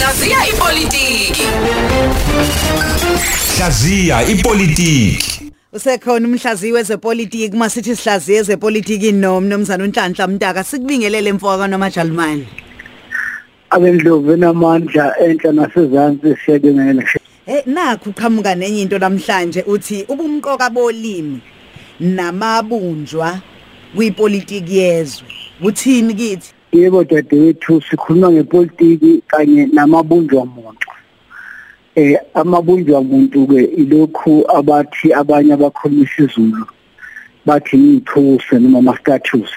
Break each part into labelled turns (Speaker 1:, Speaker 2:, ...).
Speaker 1: Hlaziya ipolitiki.
Speaker 2: Hlaziya ipolitiki.
Speaker 3: Usekhona umhlaziyi wezepolitiki masithi sihlaziye ezepolitiki nomnumzana uNhlanhla Mtaka sikubingelele mfoka nomajalimani.
Speaker 4: abendlovu enamandla enhla nasezantsi siyabingelela
Speaker 3: Eh nakho uqhamuka nenye into namhlanje uthi ubumqoka bolimi namabunjwa kwipolitiki yezwe. Uthini kithi?
Speaker 4: Yebo dadewethu sikhuluma ngepolitiki kanye namabunjwa muntu eh amabunjwa muntu ke ilokhu abathi abanye abakhuluma isiZulu bathi ngithuse noma ama status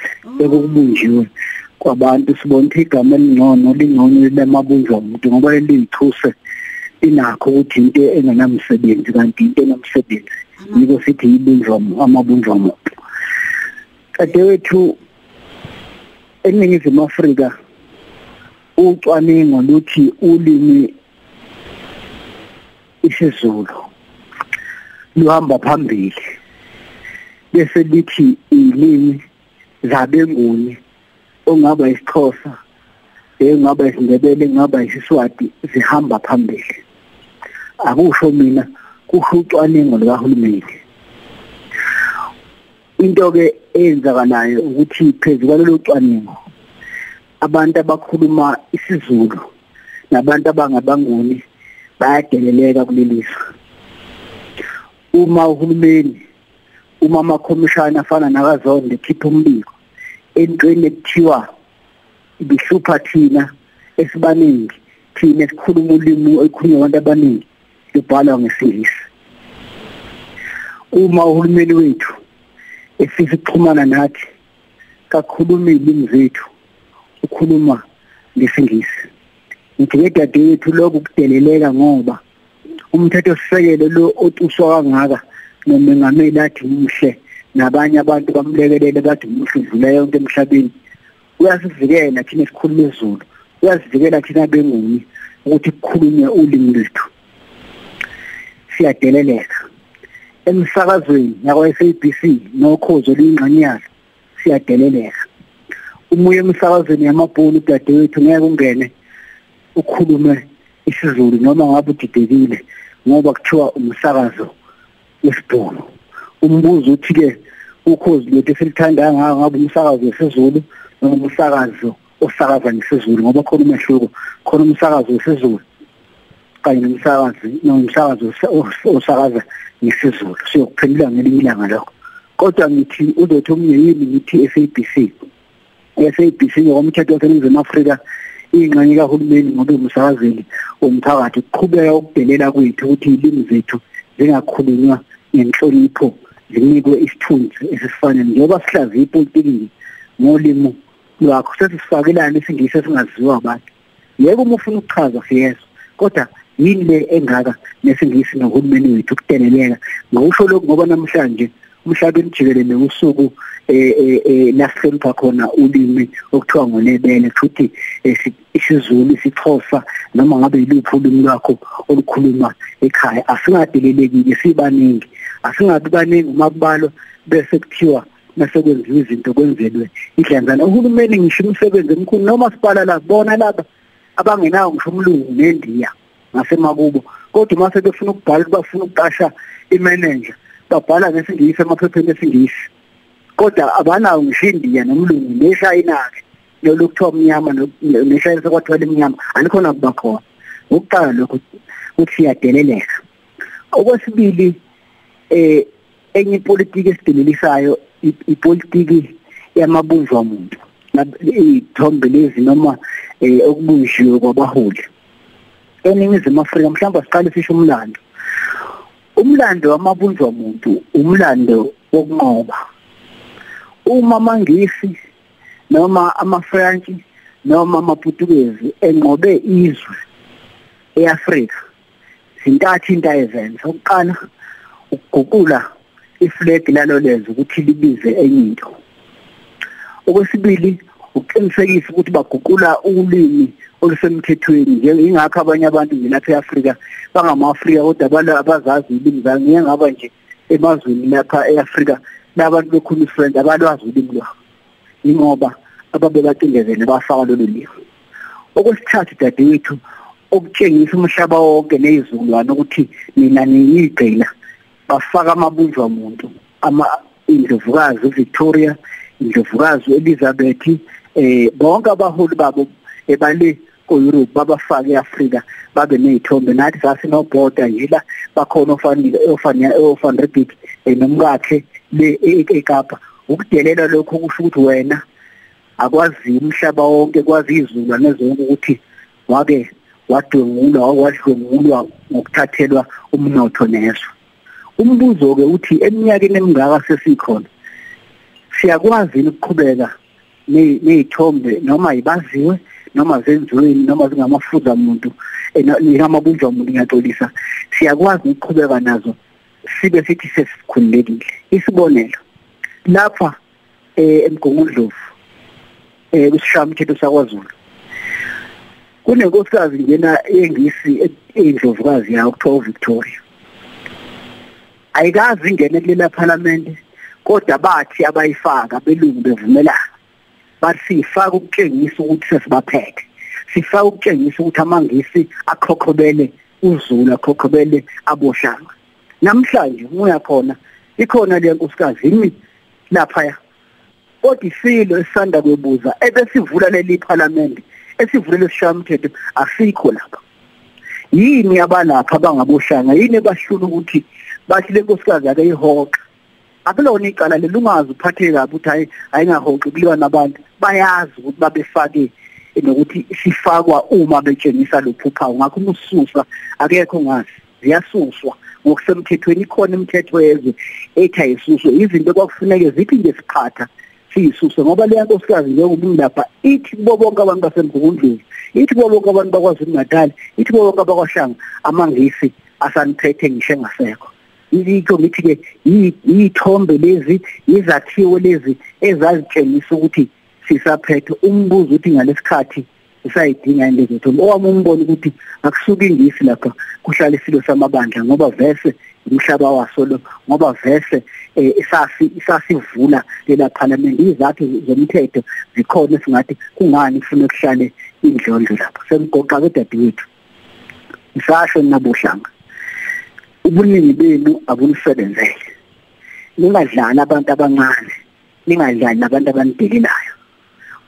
Speaker 4: ekubunjiwe kwabantu sibona ukuthi igama elingcono lingcono lemabunjwa muntu ngoba lelithuse inakho ukuthi into engenamsebenzi kanti into enomsebenzi. Yiko sithi ibunjwa amabunjwa muntu dadewethu eningizimu Afrika ucwaningo luthi ulimi isiZulu luhamba phambili bese lithi ilimi zabenguni ongaba isixhosa engaba isindebele engaba isiswati zihamba phambili. Akusho mina kusho ucwaningo likahulumeni into ke eyenzakalayo ukuthi phezulu kwalelo cwaningo abantu abakhuluma isiZulu nabantu abangabanguni bayadeleleka kulelizwe uma uhulumeni uma amakhomishana afana nakazondo ekhipha umbiko entweni ekuthiwa ibihlupha thina esibaningi thina esikhuluma ulimi olukhulunywa abantu abaningi libhalwa ngesingisi uma uhulumeni wethu efisa ukuxhumana nathi kakhuluma izilimi zethu ukhuluma ngesingisi. Ngithi ke dadewethu lokhu kudeleleka ngoba umthetho sisekelo lo otuswa kangaka nomengameli athi muhle nabanye abantu bamlekelele bathi muhle udlula yonke emhlabeni. Uyasivikela thina esikhuluma izulu uyasivikela thina benguni ukuthi kukhulunywe ulimi lwethu. Siyadeleleka. Emsakazweni yakwa SABC nokhozo luyingqanyana siyadeleleka. Umuye emsakazweni yamabhulu dadewethu ngeke ungene ukhulume isiZulu noma ngabe udidekile ngoba kuthiwa umsakazo wesibhono umbuzo uthi ke ukhozi lethu esilithanda ngaka ngabe umsakazo wesiZulu noma umsakazo osakaza ngesizulu ngoba khona umehluko khona umsakazo wesiZulu kanye nomsakazi nomsakazo osakaza ngesizulu. Siyokuphendula ngelinye ilanga lokho. Kodwa ngithi uzothi omunye yini ngithi SABC SABC ngokomthetho waseNingizimu Afrika ingxenye kahulumeni ngoba umsakazeli womphakathi kuqhubeka ukudelela kwethu ukuthi ilimi zethu zingakhulunywa ngenhlonipho zinikwe isithunzi esisifanele njengoba sihlaziya ipolitiki ngolimo lwakho sesifakelana isingisi esingaziwa abantu. Yebo uma ufuna ukuchaza siyezwa kodwa yini le engaka nesingisi nohulumeni wethu ukudeleleka? Ngokusho lokhu ngoba namhlanje umhlabeni jikelele usuku eh lahlonipha khona ulimi okuthiwa ngonebele futhi isiZulu isixhosa noma ngabe yiluphi ulimi lwakho olukhuluma ekhaya. Asingadelelekile sibaningi. Asingabi baningi uma kubalwa bese kuthiwa nasekwenziwa izinto kwenzelwe idlanzana. Uhulumeni ngisho umsebenzi omkhulu noma sibala la bona laba abangenawo ngisho umlungu nendiya ngasemakubo kodwa mase befuna ukubhala bafuna ukuqasha imanager babhala ngesingisi emaphepheni esingisi. Kodwa abanawo ngisho indiya nomlungu neshayina ke lolu kuthiwa umnyama neshayina sekwathiwa lemnyama alikhona kuba khona. Ukuqala lokho ukuthi siyadeleleka okwesibili eh enye ipolitiki esidelelisayo ipolitiki yamabunjwa muntu ithombe lezi noma okubunjiwe kwabaholi. Eningizimu Afrika mhlawumbe siqale sisho umlando. Umlando wamabunjwa muntu umlando wokunqoba. Uma mangisi noma amaFrance noma amaPutukezi enqobe izwe eAfrika zintathu into ayezenza. Oqala ukuguqula iflag lalo lezwe ukuthi libize enye into. Okwesibili uqinisekisa ukuthi baguqula ulimi olusemthethweni njengingakho abanye abantu nje lapha eAfrika bangama-Afrika kodwa bala abazazi ilimi zabo ngeke ngaba nje emazweni lapha eAfrika labantu bekhuluma iFrench abalwazi ulimi lwabo. Ingoba ababe bacindezele bafaka lolu limi. Okwesithathu dadewethu okutshengisa umhlaba wonke nezulwana ukuthi mina niyigcina bafaka amabunjwa muntu ama indlovukazi uVictoria indlovukazi Elizabeth eh bonke abaholi babo ebale ko-Europe babafake eAfrika babe nezithombe nathi sasinobhoda yila bakhona ofanele ofanele ofanele nomkakhe le eKapa. Ukudelela lokho kusho ukuthi wena akwazi umhlaba wonke kwazi izulu nezonke ukuthi wake wadwengulwa wadlwengulwa ngokuthathelwa umnotho neso. Umbuzo ke uthi eminyakeni emingaka sesikhona siyakwazi ukuqhubeka nezithombe noma ibaziwe noma zenziweni noma zingamafuza umuntu ngamabunjwa umuntu ngiyaxolisa siyakwazi ukuqhubeka nazo sibe sithi sesikhululekile. Isibonelo lapha eh emgungundlovu eh kusishaya umthetho sakwaZulu kunenkosikazi njena engisi endlovukazi yayo kuthiwa Victoria. Ayikazi ingene kulela parliament kodwa bathi abayifaka belungu bevumelana. Bathi sifaka ukutshengisa ukuthi sesibaphethe sifaka ukutshengisa ukuthi amangisi akhokhobele uzulu akhokhobele aboshanga namhlanje uya khona ikhona le nkosikazi imi lapha kodwa isilo esanda kwebuza ebesivula leli parliament esivule lesishamthetho asikho lapha. Yini abalapha abangaboshanga yini ebashula ukuthi bathi le nkosikazi ake ihoxa akulona icala lelungazi uphathe kabi ukuthi hayi ayingahoxi kuliwa nabantu. Bayazi ukuthi babefake nokuthi sifakwa uma betshengisa lophuphawu ngakho umususa akekho ngazi. Ziyasuswa. Ngokusemthethweni ikhona imithetho yezwe ethi ayisuswe. Izinto kwakufuneke zithi nje siphatha siyisuse ngoba leya nkosikazi njengoba lapha ithi kubo bonke abantu basemgungundlovu ithi kubo bonke abantu bakwaZulu Natal ithi kubo bonke abakwashanga amangisi asaniphethe ngisho engasekho. Yikho ngithi ke yithombe lezi izakhiwo lezi ezazitshengisa ukuthi sisaphethe. Umbuzo uthi ngalesikhathi usayidinga into zethu owami umbono ukuthi akusuka ingisi lapha kuhlala isilo samabandla ngoba vese umhlaba waso lo ngoba vese isasi isasivula lela parliament izathu zomthetho zikhona singathi kungani kufanele kuhlale indlondlo lapha? Semgoqa kedadewethu isasho nabohlanga ubuningi benu abunisebenzele ningadlali abantu abancane ningadlali nabantu abanidelelayo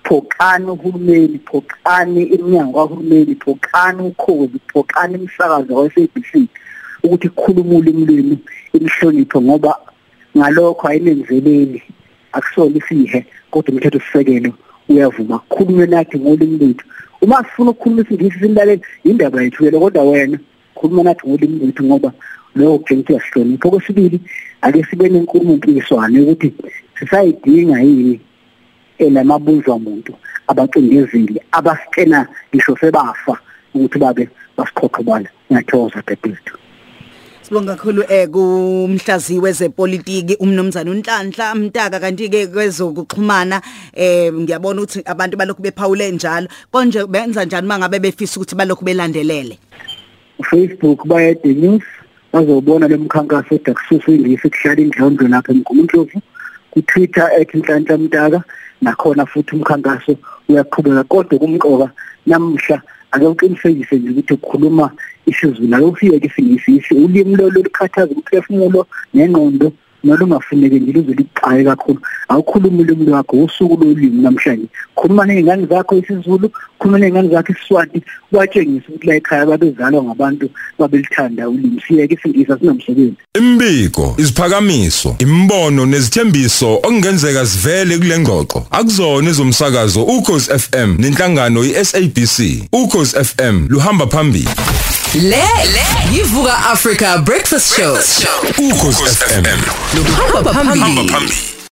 Speaker 4: phokani uhulumeni phokani iminyango kahulumeni phokani ukhozi phokani imisakazo wa-SABC ukuthi kukhulumule imlimi imihlonipho ngoba ngalokho ayinenzeleli akusona isihe kodwa umthetho sisekelo uyavuma. Kukhulume nathi ngolimi lwethu. Uma sifuna ukukhuluma isingisi simlalele indaba yethu yelo kodwa wena khuluma nathi ngolimi lwethu ngoba lokho kutshengisa uyasihlonipha okwesibili ake sibe nenkulumo mpikiswano yokuthi sisayidinga yini elamabunjwa muntu abacindezeli abasitshena ngisho sebafa ukuthi babe basikhokhe ngiyathokoza dadethu
Speaker 3: Sibonga kakhulu eh kumhlaziwe wezepolitiki umnomzana uNhlanhla Mtaka kanti ke kwezokuxhumana eh ngiyabona ukuthi abantu balokhu bephawule njalo. Konje benza njani mangabe befisa ukuthi balokhu belandelele?
Speaker 4: Facebook baya the news bazobona lemkhankaso edakususa ingisi kuhlala indlondo lapha emgumundlovu ku Twitter @nhlanhla Mtaka nakhona futhi umkhankaso uyaqhubeka kodwa kumqoka namhla ake uqinisekise nje ukuthi ukukhuluma isiZulu ake ufike isingisi ulimi lo lokukhathaza umphefumulo nengqondo nolungafuneki nje luze liqhaye kakhulu. Awukhuluma ulimi lwakho usuku lolimi namhlanje. Khuluma nezingane zakho isiZulu khuluma nezingane zakho isiswati? Watshengisa ukuthi la ekhaya babezalwa ngabantu babelithanda ulimi. Siyeke isingisa sinomsebenzi.
Speaker 2: Imbiko isiphakamiso imbono nezithembiso okungenzeka sivele kule ngxoxo. Akuzona ezomsakazo ukhozi FM nenhlangano iSABC ukhozi FM luhamba phambili.
Speaker 1: Le yivuka Africa Breakfast Show.
Speaker 2: ukhozi FM
Speaker 1: Luhamba phambili.